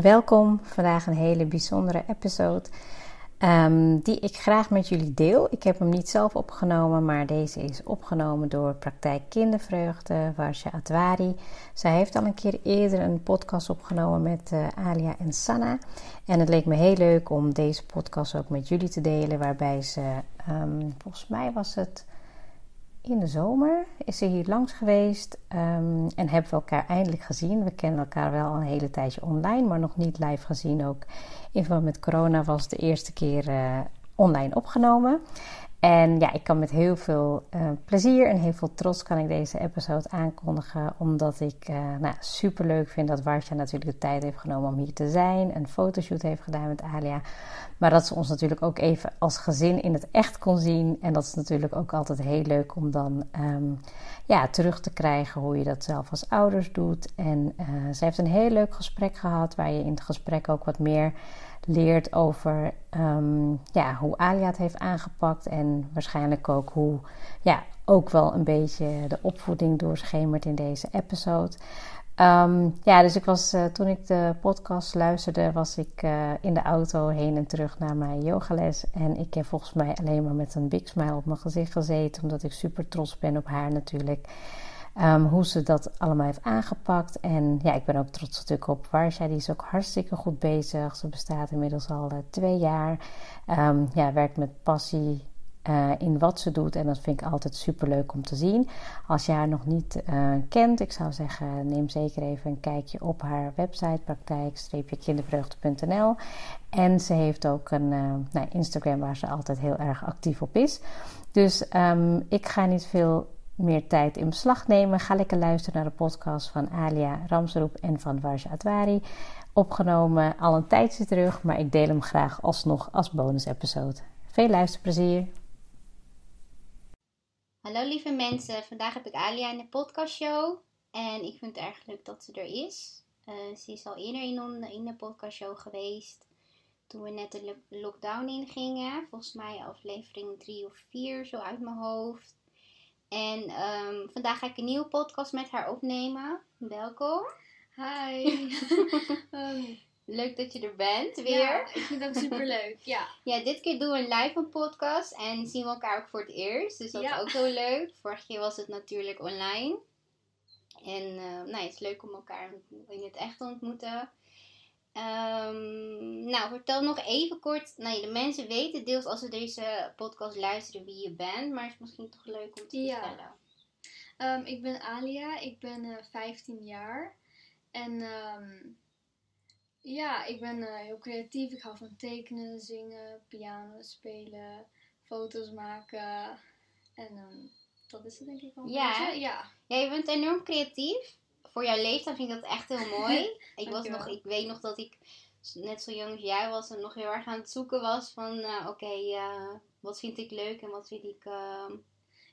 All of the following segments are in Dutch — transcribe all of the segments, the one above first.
Welkom, vandaag een hele bijzondere episode um, die ik graag met jullie deel. Ik heb hem niet zelf opgenomen, maar deze is opgenomen door Praktijk Kindervreugde, Varsha Atwari. Zij heeft al een keer eerder een podcast opgenomen met uh, Alia en Sanna. En het leek me heel leuk om deze podcast ook met jullie te delen, waarbij ze, um, volgens mij was het in de zomer is ze hier langs geweest um, en hebben we elkaar eindelijk gezien. We kennen elkaar wel een hele tijdje online, maar nog niet live gezien. Ook in verband met corona was de eerste keer uh, online opgenomen. En ja, ik kan met heel veel uh, plezier en heel veel trots kan ik deze episode aankondigen. Omdat ik uh, nou, super leuk vind dat Warsja natuurlijk de tijd heeft genomen om hier te zijn. Een fotoshoot heeft gedaan met Alia. Maar dat ze ons natuurlijk ook even als gezin in het echt kon zien. En dat is natuurlijk ook altijd heel leuk om dan um, ja, terug te krijgen hoe je dat zelf als ouders doet. En uh, ze heeft een heel leuk gesprek gehad waar je in het gesprek ook wat meer leert over um, ja, hoe Alia het heeft aangepakt. En waarschijnlijk ook hoe ja, ook wel een beetje de opvoeding doorschemert in deze episode. Um, ja, dus ik was, uh, toen ik de podcast luisterde, was ik uh, in de auto heen en terug naar mijn yogales. En ik heb volgens mij alleen maar met een big smile op mijn gezicht gezeten, omdat ik super trots ben op haar natuurlijk. Um, hoe ze dat allemaal heeft aangepakt. En ja, ik ben ook trots natuurlijk op Warsha. Die is ook hartstikke goed bezig. Ze bestaat inmiddels al uh, twee jaar. Um, ja, werkt met passie uh, in wat ze doet. En dat vind ik altijd super leuk om te zien. Als je haar nog niet uh, kent, ik zou zeggen, neem zeker even een kijkje op haar website praktijk-kindervreugde.nl. En ze heeft ook een nou, Instagram waar ze altijd heel erg actief op is. Dus um, ik ga niet veel meer tijd in beslag nemen. Ga lekker luisteren naar de podcast van Alia Ramsroep en van Warja Adwari. Opgenomen al een tijdje terug, maar ik deel hem graag alsnog als bonus-episode. Veel luisterplezier! Hallo lieve mensen, vandaag heb ik Alia in de podcastshow. En ik vind het erg leuk dat ze er is. Uh, ze is al eerder in, in de podcastshow geweest. Toen we net de lockdown ingingen. Volgens mij aflevering 3 of 4, zo uit mijn hoofd. En um, vandaag ga ik een nieuwe podcast met haar opnemen. Welkom. Hi. um, Leuk dat je er bent weer. Ja, ik vind het ook super leuk. Ja. ja, dit keer doen we een live een podcast en zien we elkaar ook voor het eerst. Dus dat ja. is ook heel leuk. Vorige keer was het natuurlijk online. En uh, nou, het is leuk om elkaar in het echt te ontmoeten. Um, nou, vertel nog even kort. Nou, de mensen weten deels als ze deze podcast luisteren wie je bent. Maar het is misschien toch leuk om te ja. vertellen. Um, ik ben Alia. Ik ben uh, 15 jaar. En um, ja, ik ben uh, heel creatief. Ik hou van tekenen, zingen, piano spelen, foto's maken. En dat is het denk ik wel. Ja, ja. ja, je bent enorm creatief voor jouw leeftijd vind ik dat echt heel mooi. ik, was nog, ik weet nog dat ik net zo jong als jij was en nog heel erg aan het zoeken was van uh, oké, okay, uh, wat vind ik leuk en wat vind ik, uh,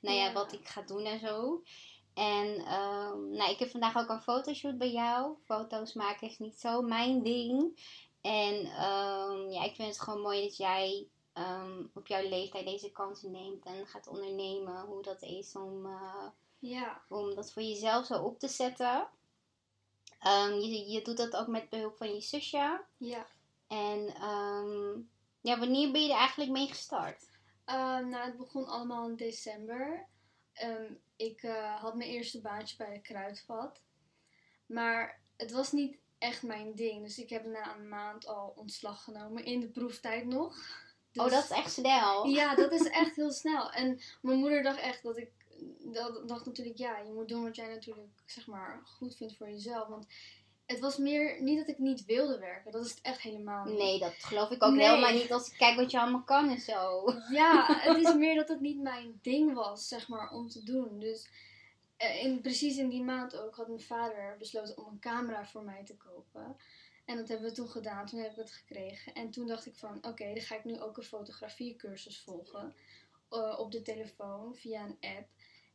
nou ja, ja, wat ik ga doen en zo. En um, nou, ik heb vandaag ook een fotoshoot bij jou. Foto's maken is niet zo mijn ding. En um, ja, ik vind het gewoon mooi dat jij um, op jouw leeftijd deze kansen neemt en gaat ondernemen. Hoe dat is om uh, ja. Om dat voor jezelf zo op te zetten. Um, je, je doet dat ook met behulp van je zusje. Ja. En um, ja, wanneer ben je er eigenlijk mee gestart? Um, nou, het begon allemaal in december. ik uh, had mijn eerste baantje bij de kruidvat. Maar het was niet echt mijn ding. Dus ik heb na een maand al ontslag genomen. In de proeftijd nog. Dus, oh, dat is echt snel. Ja, dat is echt heel snel. En mijn moeder dacht echt dat ik dat dacht natuurlijk, ja, je moet doen wat jij natuurlijk, zeg maar, goed vindt voor jezelf. Want het was meer, niet dat ik niet wilde werken. Dat is het echt helemaal niet. Nee, dat geloof ik ook nee. helemaal niet als ik kijk wat je allemaal kan en zo. Ja, het is meer dat het niet mijn ding was, zeg maar, om te doen. Dus in, precies in die maand ook had mijn vader besloten om een camera voor mij te kopen. En dat hebben we toen gedaan. Toen heb ik het gekregen. En toen dacht ik van, oké, okay, dan ga ik nu ook een fotografiecursus volgen. Uh, op de telefoon, via een app.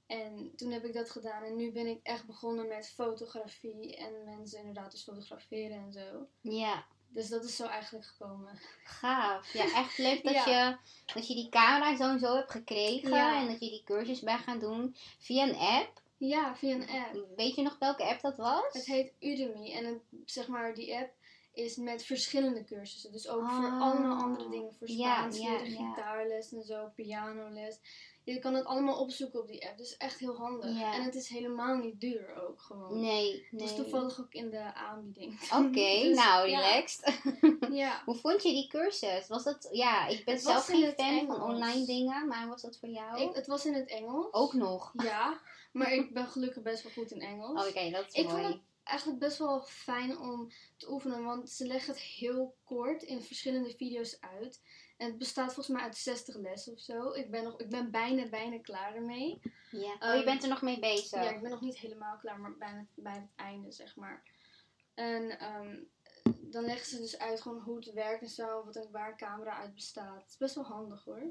En toen heb ik dat gedaan en nu ben ik echt begonnen met fotografie en mensen inderdaad dus fotograferen en zo. Ja. Dus dat is zo eigenlijk gekomen. Gaaf. Ja, echt leuk dat, ja. je, dat je die camera zo en zo hebt gekregen ja. en dat je die cursus bij gaan doen via een app. Ja, via een app. Weet je nog welke app dat was? Het heet Udemy en het, zeg maar die app is met verschillende cursussen. Dus ook voor Ah. allemaal andere dingen. Voor Spaans gitaarles en zo, pianoles. Je kan het allemaal opzoeken op die app. Dus echt heel handig. En het is helemaal niet duur ook gewoon. Nee, Het nee. was toevallig ook in de aanbieding. Oké, Dus, nou, relaxed. Ja. Hoe vond je die cursus? Was dat, ja, ik ben Het zelf geen het fan van online dingen, maar was dat voor jou? Ik, het was in het Engels. Ook nog. Ja, maar ik ben gelukkig best wel goed in Engels. Oké, dat is Ik mooi. Eigenlijk best wel fijn om te oefenen, want ze leggen het heel kort in verschillende video's uit. En het bestaat volgens mij uit 60 lessen of zo. Ik ben, nog, ik ben bijna, bijna klaar ermee. Ja. Oh, Ehm, je bent er nog mee bezig? Ja, ik ben nog niet helemaal klaar, maar bijna bij het einde, zeg maar. En ehm, dan leggen ze dus uit gewoon hoe het werkt en zo, wat een, waar camera uit bestaat. Het is best wel handig hoor.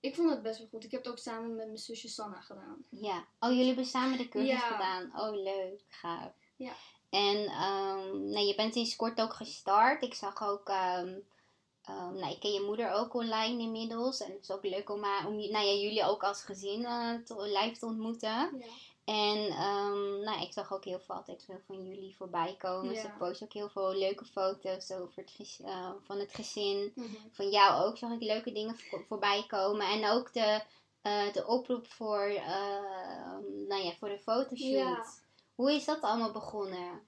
Ik vond het best wel goed. Ik heb het ook samen met mijn zusje Sanna gedaan. Ja. Oh, jullie hebben samen de cursus Ja. gedaan. Oh, leuk. Gaaf. Ja. En ehm, nou, je bent sinds kort ook gestart. Ik zag ook... ehm, nou, ik ken je moeder ook online inmiddels. En het is ook leuk om, haar- om nou, ja, jullie ook als gezin eh, te, live te ontmoeten. Ja. En nou, ik zag ook heel veel, altijd veel van jullie voorbij komen. Ja. Ze posten ook heel veel leuke foto's over het, eh, van het gezin. Mhm. Van jou ook zag ik leuke dingen voor- voorbij komen. En ook de, eh, de oproep voor, nou ja, voor de fotoshoot. Hoe is dat allemaal begonnen?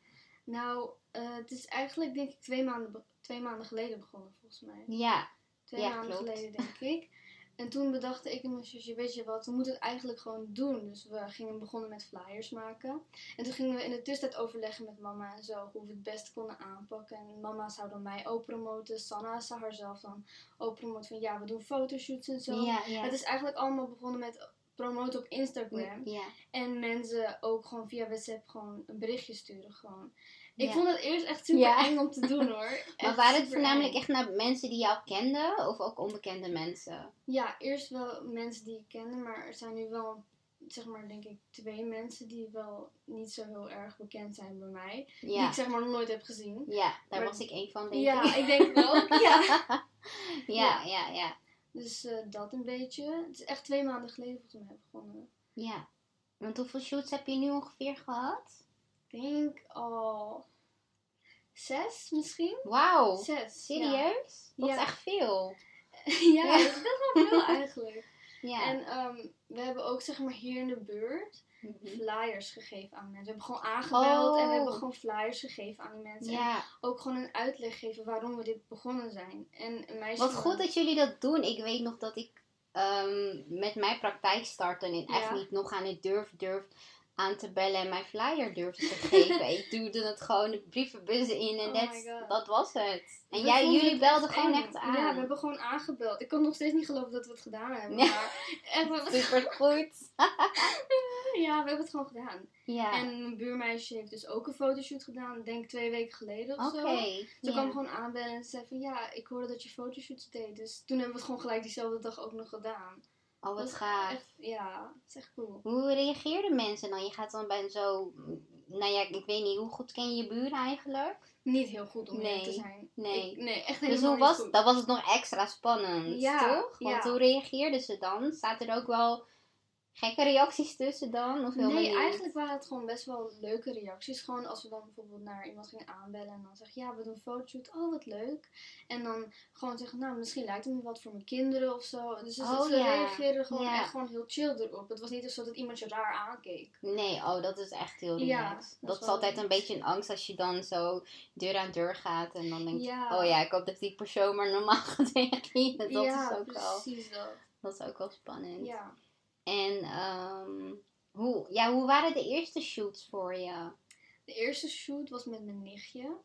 Nou, eh, het is eigenlijk denk ik twee maanden, twee maanden geleden begonnen volgens mij. Ja, Twee Ja, maanden klopt. geleden denk ik. En toen bedacht ik en mijn zusje, weet je wat, we moeten het eigenlijk gewoon doen. Dus we gingen begonnen met flyers maken. En toen gingen we in de tussentijd overleggen met mama en zo, hoe we het beste konden aanpakken. En mama zou dan mij ook promoten, Sanna zou haarzelf dan ook promoten van ja, we doen fotoshoots en zo. ja, ja. Het is eigenlijk allemaal begonnen met promoten op Instagram. ja. En mensen ook gewoon via WhatsApp gewoon een berichtje sturen gewoon. Ik Ja. vond het eerst echt super Ja. eng om te doen hoor. Maar waren het voornamelijk eng. echt naar mensen die jou kenden of ook onbekende mensen? Ja, eerst wel mensen die ik kende, maar er zijn nu wel, zeg maar, denk ik, twee mensen die wel niet zo heel erg bekend zijn bij mij. Die ik zeg maar nog nooit heb gezien. ja daar Maar- was ik één van, denk Ja, ik. ik denk ook. Ja. ja, ja, ja. Dus eh, dat een beetje. Het is echt twee maanden geleden volgens mij begonnen. Ja. Want hoeveel shoots heb je nu ongeveer gehad? Ik denk al zes misschien? Wauw. Zes. Serieus? Dat Ja. is echt veel. Ja, dat is best wel veel eigenlijk. Ja. En ehm, we hebben ook zeg maar hier in de buurt Mhm. flyers gegeven aan mensen. We hebben gewoon aangebeld en we Oh. hebben gewoon flyers gegeven aan die mensen. En ja. ook gewoon een uitleg geven waarom we dit begonnen zijn. En een meisje Wat van- goed dat jullie dat doen. Ik weet nog dat ik ehm, met mijn praktijk startte en echt Ja. niet nog aan het durf, durf aan te bellen en mijn flyer durfde te geven. ik duwde het gewoon de brievenbussen in en Oh dat, was het. En We jij, jullie belden echt gewoon echt aan. Ja, we hebben gewoon aangebeld. Ik kan nog steeds niet geloven dat we het gedaan hebben. Ja. Maar echt, we Super goed. ja, we hebben het gewoon gedaan. Ja. En mijn buurmeisje heeft dus ook een fotoshoot gedaan. Denk twee weken geleden of zo. Ze kwam gewoon aanbellen en ze zei van ja, ik hoorde dat je fotoshoots deed. Dus toen hebben we het gewoon gelijk diezelfde dag ook nog gedaan. Oh, Dat wat gaaf. Echt, ja, dat is echt cool. Hoe reageerden mensen dan? Je gaat dan bij zo... Nou ja, ik weet niet, hoe goed ken je je buren eigenlijk? Niet heel goed om eerlijk te Nee, zijn. nee. Ik- nee, echt Dus helemaal hoe niet was goed. Dan was het nog extra spannend, Ja, toch? Want ja. hoe reageerden ze dan? Zaten er ook wel gekke reacties tussen dan? Of Nee, niet? eigenlijk waren het gewoon best wel leuke reacties. Gewoon als we dan bijvoorbeeld naar iemand gingen aanbellen en dan zeg je, ja, we doen een fotoshoot. Oh, wat leuk. En dan gewoon zeggen, nou, misschien lijkt het me wat voor mijn kinderen of zo. Dus ze, Oh, ze ja. reageerden gewoon Ja. echt gewoon heel chill erop. Het was niet zo dat iemand je raar aankeek. Nee, oh, dat is echt heel Ja, dat dat is altijd een beetje een angst als je dan zo deur aan deur gaat. En dan denk je, Ja. oh ja, ik hoop dat die persoon maar normaal gaat reageren. Dat ja, is ook precies dat. dat is ook wel spannend. Ja. En ehm, hoe, ja, hoe waren de eerste shoots voor je? De eerste shoot was met mijn nichtje.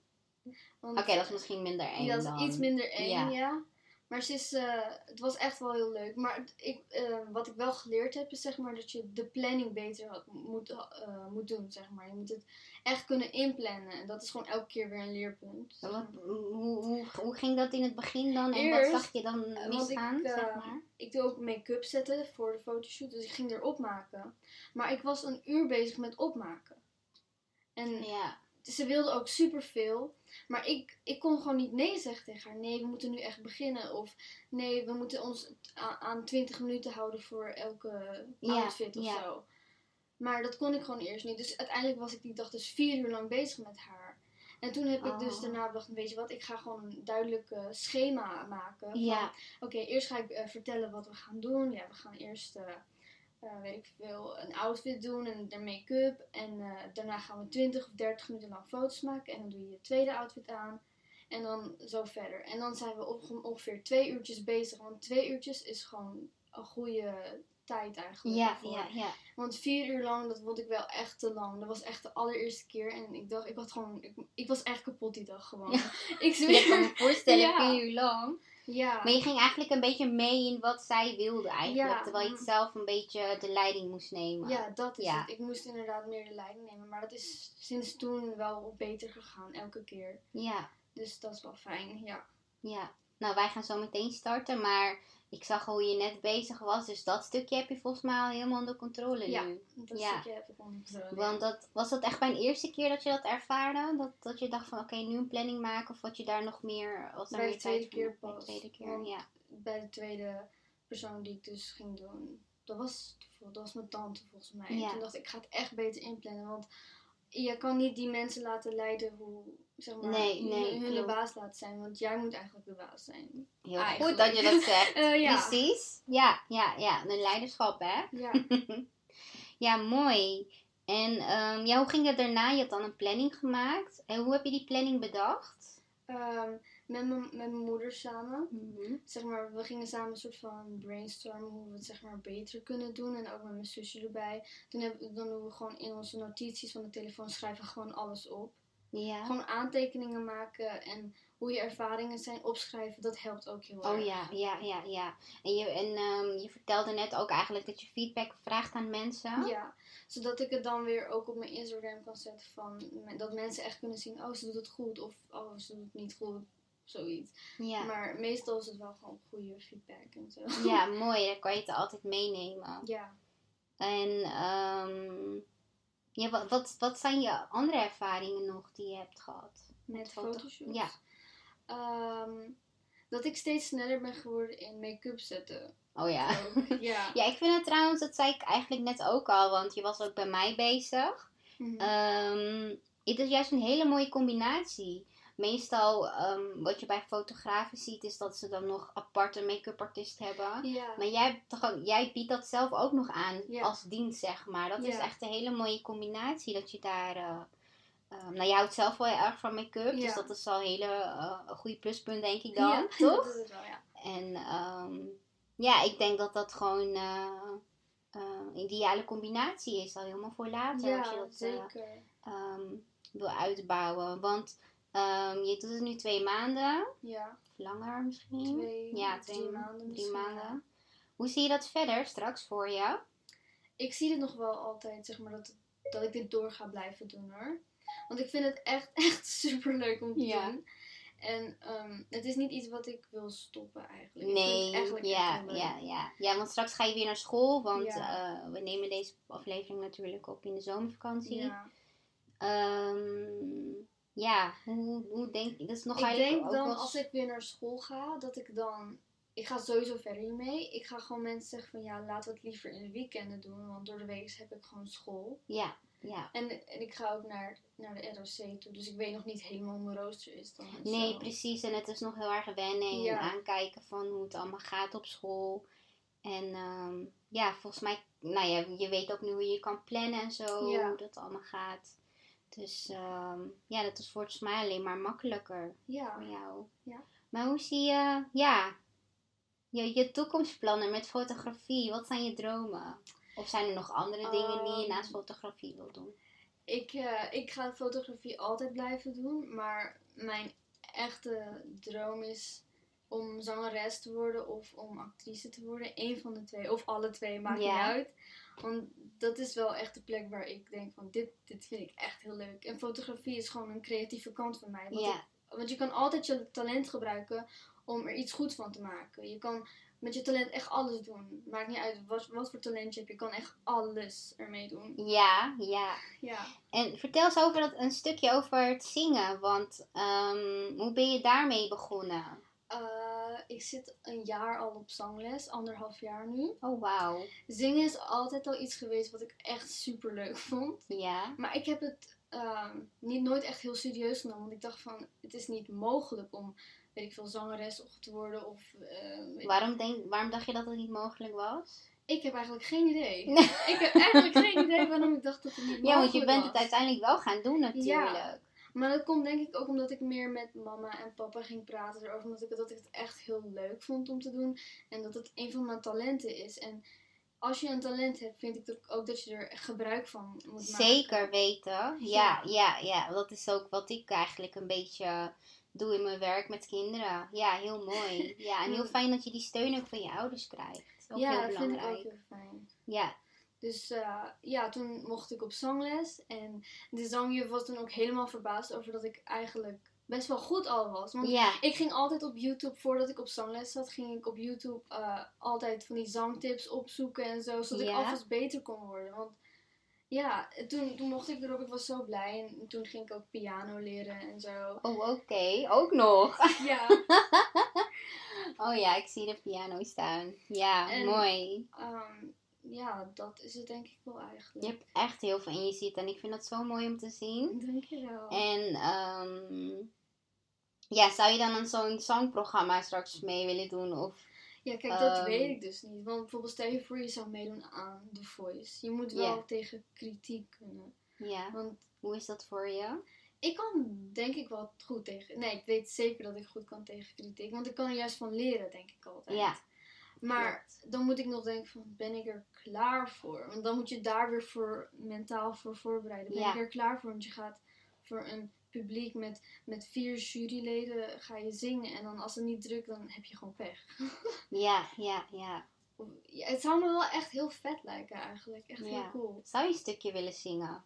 Oké, dat is misschien minder eng Ja, dat dan. is iets minder eng, Ja. ja. Maar ze is, eh, het was echt wel heel leuk. Maar het- ik, eh, wat ik wel geleerd heb, is zeg maar dat je de planning beter had, moet, eh, moet doen. Zeg maar. Je moet het echt kunnen inplannen. En dat is gewoon elke keer weer een leerpunt. Wat, hoe, hoe, hoe ging dat in het begin dan? En Eerst, wat zag je dan ik, misgaan, eh, zeg maar? Ik doe ook make-up zetten voor de fotoshoot. Dus ik ging erop maken. Maar ik was een uur bezig met opmaken. En Ja, ze wilde ook superveel. Maar ik, ik kon gewoon niet nee zeggen tegen haar. Nee, we moeten nu echt beginnen. Of nee, we moeten ons aan 20 minuten houden voor elke Ja, outfit of ja. zo. Maar dat kon ik gewoon eerst niet. Dus uiteindelijk was ik die dag dus vier uur lang bezig met haar. En toen heb ik dus Oh. daarna bedacht, weet je wat, ik ga gewoon een duidelijk eh, schema maken. Ja. Oké, eerst ga ik eh, vertellen wat we gaan doen. Ja, we gaan eerst, eh, weet ik veel, een outfit doen en de make-up. En eh, daarna gaan we 20 of 30 minuten lang foto's maken. En dan doe je je tweede outfit aan. En dan zo verder. En dan zijn we ongeveer twee uurtjes bezig. Want twee uurtjes is gewoon een goede tijd eigenlijk. Ja, ja, ja. Want vier uur lang, dat vond ik wel echt te lang. Dat was echt de allereerste keer. En ik dacht, ik had gewoon, ik, ik was echt kapot die dag gewoon. ik Je kan me zweer. voorstellen, Ja. vier uur lang. Ja. Maar je ging eigenlijk een beetje mee in wat zij wilde eigenlijk. Ja. Terwijl je het zelf een beetje de leiding moest nemen. Ja, dat is Ja. het. Ik moest inderdaad meer de leiding nemen. Maar dat is sinds toen wel beter gegaan, elke keer. Ja, Dus dat is wel fijn, ja. ja. Nou, wij gaan zo meteen starten. Maar ik zag hoe je net bezig was. Dus dat stukje heb je volgens mij al helemaal onder controle Ja. nu. Dat Ja. stukje heb ik onderzocht. Want dat, was dat echt mijn eerste keer dat je dat ervaarde? Dat, dat je dacht van oké, nu een planning maken? Of wat je daar nog meer... Was daar Bij meer de tweede keer Bij de tweede keer, ja. Bij de tweede persoon die ik dus ging doen. Dat was, dat was mijn tante volgens mij. Ja. En toen dacht ik, ik ga het echt beter inplannen. Want je kan niet die mensen laten leiden hoe, zeg maar, Nee, nee, hun, hun de baas laten zijn. Want jij moet eigenlijk de baas zijn. Heel Eigenlijk. goed dat je dat zegt. Eh, ja. Precies. Ja, ja, ja. Een leiderschap, hè? Ja. Ja, mooi. En ehm, ja, hoe ging het daarna? Je had dan een planning gemaakt. En hoe heb je die planning bedacht? Ehm, met, mijn, met mijn moeder samen. Zeg maar, we gingen samen een soort van brainstormen hoe we het zeg maar beter kunnen doen. En ook met mijn zusje erbij. Toen hebben, dan doen we gewoon in onze notities van de telefoon schrijven gewoon alles op. Ja. Gewoon aantekeningen maken en hoe je ervaringen zijn opschrijven. Dat helpt ook heel erg. Oh ja, ja, ja, ja. En, je, en ehm, je vertelde net ook eigenlijk dat je feedback vraagt aan mensen. Ja, zodat ik het dan weer ook op mijn Instagram kan zetten van dat mensen echt kunnen zien, oh ze doet het goed of oh ze doet het niet goed, zoiets. Ja. Maar meestal is het wel gewoon goede feedback en zo. Ja, mooi. Dan kan je het altijd meenemen. Ja. En ehm, ja, wat, wat, wat zijn je andere ervaringen nog die je hebt gehad? Met foto- fotoshoots. Ja. Ehm, dat ik steeds sneller ben geworden in make-up zetten. Oh ja. Ook. Ja. Ja, ik vind het trouwens, dat zei ik eigenlijk net ook al, want je was ook bij mij bezig. Ehm, het is juist een hele mooie combinatie. Meestal, ehm, wat je bij fotografen ziet, is dat ze dan nog aparte make-up artist hebben. ja. Maar jij, toch jij biedt dat zelf ook nog aan Ja. als dienst, zeg maar. Dat is Ja. echt een hele mooie combinatie. Dat je daar. eh, ehm, nou, jij houdt zelf wel heel erg van make-up. Dus Ja. dat is al een hele een goede pluspunt, denk ik dan. ja, Toch? Dat is het wel, ja. En ehm, ja, ik denk dat dat gewoon een ideale combinatie is. Al helemaal voor later. als je Ja, dat zeker. wil uitbouwen. Want ehm, je doet het nu twee maanden. Ja, langer misschien. twee, ja, twee, drie maanden drie maanden. Hoe zie je dat verder straks voor je? Ik zie het nog wel altijd, zeg maar, dat, dat ik dit door ga blijven doen hoor. Want ik vind het echt, echt super leuk om te Ja. doen. En ehm, het is niet iets wat ik wil stoppen eigenlijk. Ik vind Nee, het eigenlijk ja, ja, ja. Ja, want straks ga je weer naar school. Want Ja. eh, we nemen deze aflevering natuurlijk op in de zomervakantie. Ja. Ehm, ja, hoe, hoe denk je? Dat is nog Ik denk ook dan als ik weer naar school ga, dat ik dan. Ik ga sowieso verder hiermee. Ik ga gewoon mensen zeggen van ja, laten we het liever in de weekenden doen. Want door de week heb ik gewoon school. Ja, ja. En, en ik ga ook naar, naar de ROC toe. Dus ik weet nog niet helemaal hoe mijn rooster is dan. en Nee, zo. precies. En het is nog heel erg wennen en Ja. aankijken van hoe het allemaal gaat op school. En ehm, ja, volgens mij, nou ja, je weet ook nu hoe je kan plannen en zo, Ja. hoe dat allemaal gaat. Dus ehm, ja, dat is volgens mij alleen maar makkelijker Ja. voor jou. Ja. Maar hoe zie je, ja, je, je toekomstplannen met fotografie? Wat zijn je dromen? Of zijn er nog andere dingen die je Ehm, naast fotografie wil doen? Ik, eh, ik ga fotografie altijd blijven doen, maar mijn echte droom is om zangeres te worden of om actrice te worden. Eén van de twee, of alle twee, maakt niet uit. Want dat is wel echt de plek waar ik denk van dit, dit vind ik echt heel leuk. En fotografie is gewoon een creatieve kant van mij. Want, ik- want je kan altijd je talent gebruiken om er iets goeds van te maken. Je kan met je talent echt alles doen. Maakt niet uit wat, wat voor talent je hebt, je kan echt alles ermee doen. Ja, ja. Ja. En vertel eens over dat, een stukje over het zingen. Want ehm, hoe ben je daarmee begonnen? Eh, ik zit een jaar al op zangles, anderhalf jaar nu. Oh, wauw. Zingen is altijd al iets geweest wat ik echt super leuk vond. Ja. Maar ik heb het ehm, niet nooit echt heel serieus genomen. Want ik dacht van, het is niet mogelijk om, weet ik veel, zangeres te worden. Of, eh, ik- Waarom, denk, waarom dacht je dat het niet mogelijk was? Ik heb eigenlijk geen idee. Ik heb eigenlijk geen idee waarom ik dacht dat het niet mogelijk Ja, want je bent was. het uiteindelijk wel gaan doen natuurlijk. Maar dat komt denk ik ook omdat ik meer met mama en papa ging praten erover. Omdat ik, dat ik het echt heel leuk vond om te doen. En dat het een van mijn talenten is. En als je een talent hebt, vind ik ook- dat je er gebruik van moet maken. Zeker weten. Ja, Ja. ja. Dat is ook wat ik eigenlijk een beetje doe in mijn werk met kinderen. Ja, heel mooi. Ja, en heel fijn dat je die steun ook van je ouders krijgt. Ook ja, heel dat vind ik belangrijk. ook heel fijn. Ja, Dus eh, ja, toen mocht ik op zangles. En de zangjuf was toen ook helemaal verbaasd over dat ik eigenlijk best wel goed al was. Want ik ging altijd op YouTube, voordat ik op zangles zat, ging ik op YouTube eh, altijd van die zangtips opzoeken en zo. Zodat ik alvast beter kon worden. Want ja, toen, toen mocht ik erop, ik was zo blij. En toen ging ik ook piano leren en zo. Oh, oké. Ook nog. Ja, Oh ja, ik zie de piano staan. Ja, En- mooi. ehm, ja, dat is het denk ik wel eigenlijk. Je hebt echt heel veel in je zitten en ik vind dat zo mooi om te zien. Dankjewel. En ehm ja, zou je dan aan zo'n zangprogramma straks mee willen doen? Of, Ja, kijk, dat Ehm, weet ik dus niet. Want bijvoorbeeld stel je voor je zou meedoen aan The Voice. Je moet wel tegen kritiek kunnen. ja, Want hoe is dat voor je? ik kan denk ik wel goed tegen... Nee, ik weet zeker dat ik goed kan tegen kritiek. Want ik kan er juist van leren, denk ik altijd. Ja. Maar dan moet ik nog denken van, ben ik er klaar voor? Want dan moet je daar weer voor mentaal voor voorbereiden. Ben Ja. ik er klaar voor? Want je gaat voor een publiek met, met vier juryleden ga je zingen. En dan als het niet drukt, dan heb je gewoon pech. Ja, ja, ja. Het zou me wel echt heel vet lijken eigenlijk. Echt Ja. heel cool. Zou je een stukje willen zingen?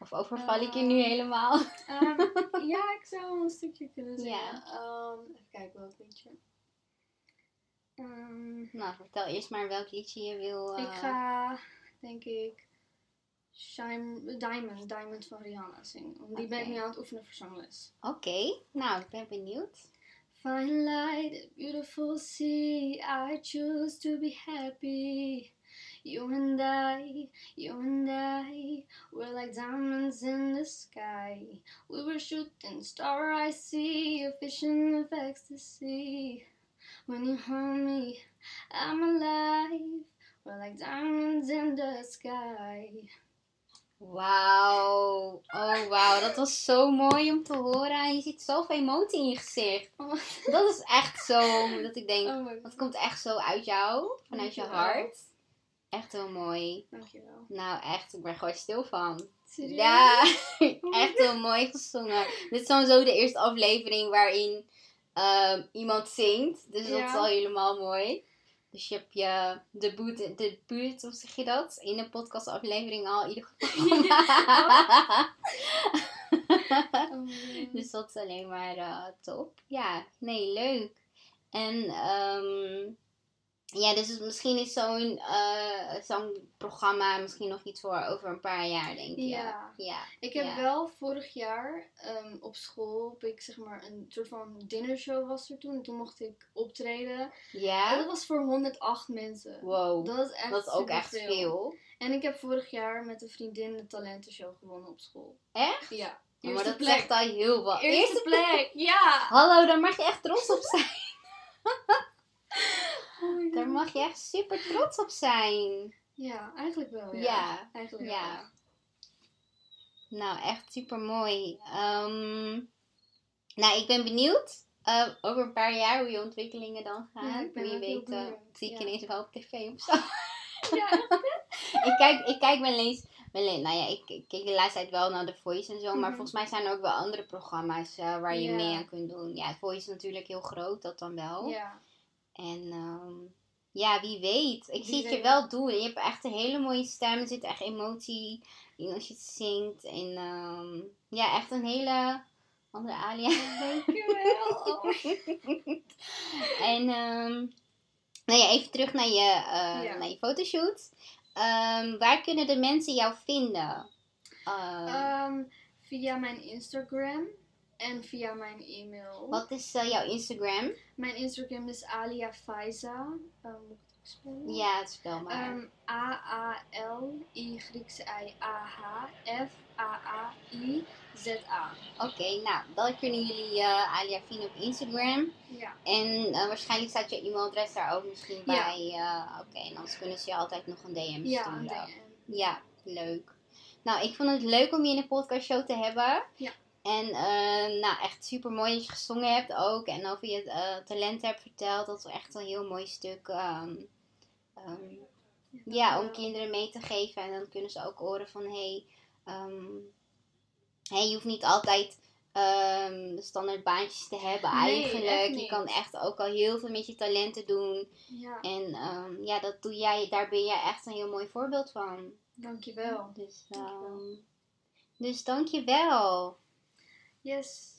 Of overval ik je nu Eh, helemaal? Ehm, ja, ik zou wel een stukje kunnen zingen. Ehm, even kijken welk liedje. Ehm, Nou, vertel eerst maar welk liedje je wil. eh, Ik ga, denk ik, Shine, Diamond, Diamond van Rihanna zingen. Want die ben ik nu aan het oefenen voor zangles. Oké, nou, ik ben benieuwd. Fine light, beautiful sea, I choose to be happy. You and I, you and I, we're like diamonds in the sky. We were shooting star, I see, a vision of ecstasy. When you hold me, I'm alive. We're like diamonds in the sky. Wauw. Oh, wauw. Dat was zo mooi om te horen. En je ziet zoveel emotie in je gezicht. Oh, Dat is echt zo dat ik denk, oh dat komt echt zo uit jou, vanuit je hart. Echt heel mooi. Dankjewel. Nou, echt, ik ben gewoon stil van. Serieus? Ja, echt heel mooi gezongen. Dit is sowieso de eerste aflevering waarin ehm, iemand zingt. Dus dat is al helemaal mooi. Dus je hebt je debuut, debuut, hoe zeg je dat? In een podcastaflevering al in ieder geval. Oh. Dus dat is alleen maar eh, top. Ja, nee, leuk. En ehm, ja, dus misschien is zo'n eh, zo'n programma misschien nog iets voor over een paar jaar, denk je. Ja. Ja. Ik heb Ja. wel vorig jaar ehm, op school, heb ik zeg maar een soort van dinnershow was er toen. En toen mocht ik optreden. En Ja? dat was voor 108 mensen. Wow. Dat is echt Dat is ook echt veel. En ik heb vorig jaar met een vriendin de talentenshow gewonnen op school. Echt? Ja. Ja, maar Eerste dat plek. zegt al heel wat. Eerste plek, ja. Hallo, daar mag je echt trots op zijn. Daar mag je echt super trots op zijn. Ja, eigenlijk wel. Ja. Ja, Eigenlijk Ja. Nou, echt super mooi. nou, ik ben benieuwd eh, over een paar jaar hoe je ontwikkelingen dan gaan. Ja, je weet, eh, zie ik Ja. ineens wel op tv of zo. wel. Ja. ik, kijk, ik kijk wel eens, wel eens- nou ja, ik, ik keek de laatste tijd wel naar The Voice en zo. Maar Mhm. volgens mij zijn er ook wel andere programma's eh, waar je mee aan kunt doen. Ja, The Voice is natuurlijk heel groot, dat dan wel. ja. En ehm, ja, wie weet. Ik Wie zie het je wel doen. Je hebt echt een hele mooie stem. Er zit echt emotie in als je het zingt. En ehm, ja, echt een hele andere alia. Dankjewel. Oh. en ehm, nou ja, even terug naar je, eh, Ja. naar je fotoshoot. Ehm, waar kunnen de mensen jou vinden? Ehm, via mijn Instagram en via mijn e-mail. wat is eh, jouw Instagram? Mijn Instagram is Alia Faiza. Ehm, moet ik het ook spellen? Ja, het spel maar. Ehm, A-A-L, I, Griekse I, A-H, F, A-A-I, Z-A. Oké, nou, dan kunnen jullie eh Alia vinden op Instagram. Ja. En eh, waarschijnlijk staat je e-mailadres daar ook misschien Ja. bij. eh, Oké, en anders kunnen ze je altijd nog een DM Ja, sturen. een DM. Ja, leuk. Nou, ik vond het leuk om je in de podcastshow te hebben. Ja. En eh, nou, echt super mooi dat je gezongen hebt ook. En over je eh, talent hebt verteld. Dat is echt een heel mooi stuk. ehm, ehm, ja, om kinderen mee te geven. En dan kunnen ze ook horen van... Hey, ehm, hey, je hoeft niet altijd standaard baantjes te hebben Nee, eigenlijk. Je kan echt ook al heel veel met je talenten doen. Ja, En ja, dat doe jij, daar ben jij echt een heel mooi voorbeeld van. dankjewel. Dus, Dankjewel. dus dankjewel. Yes.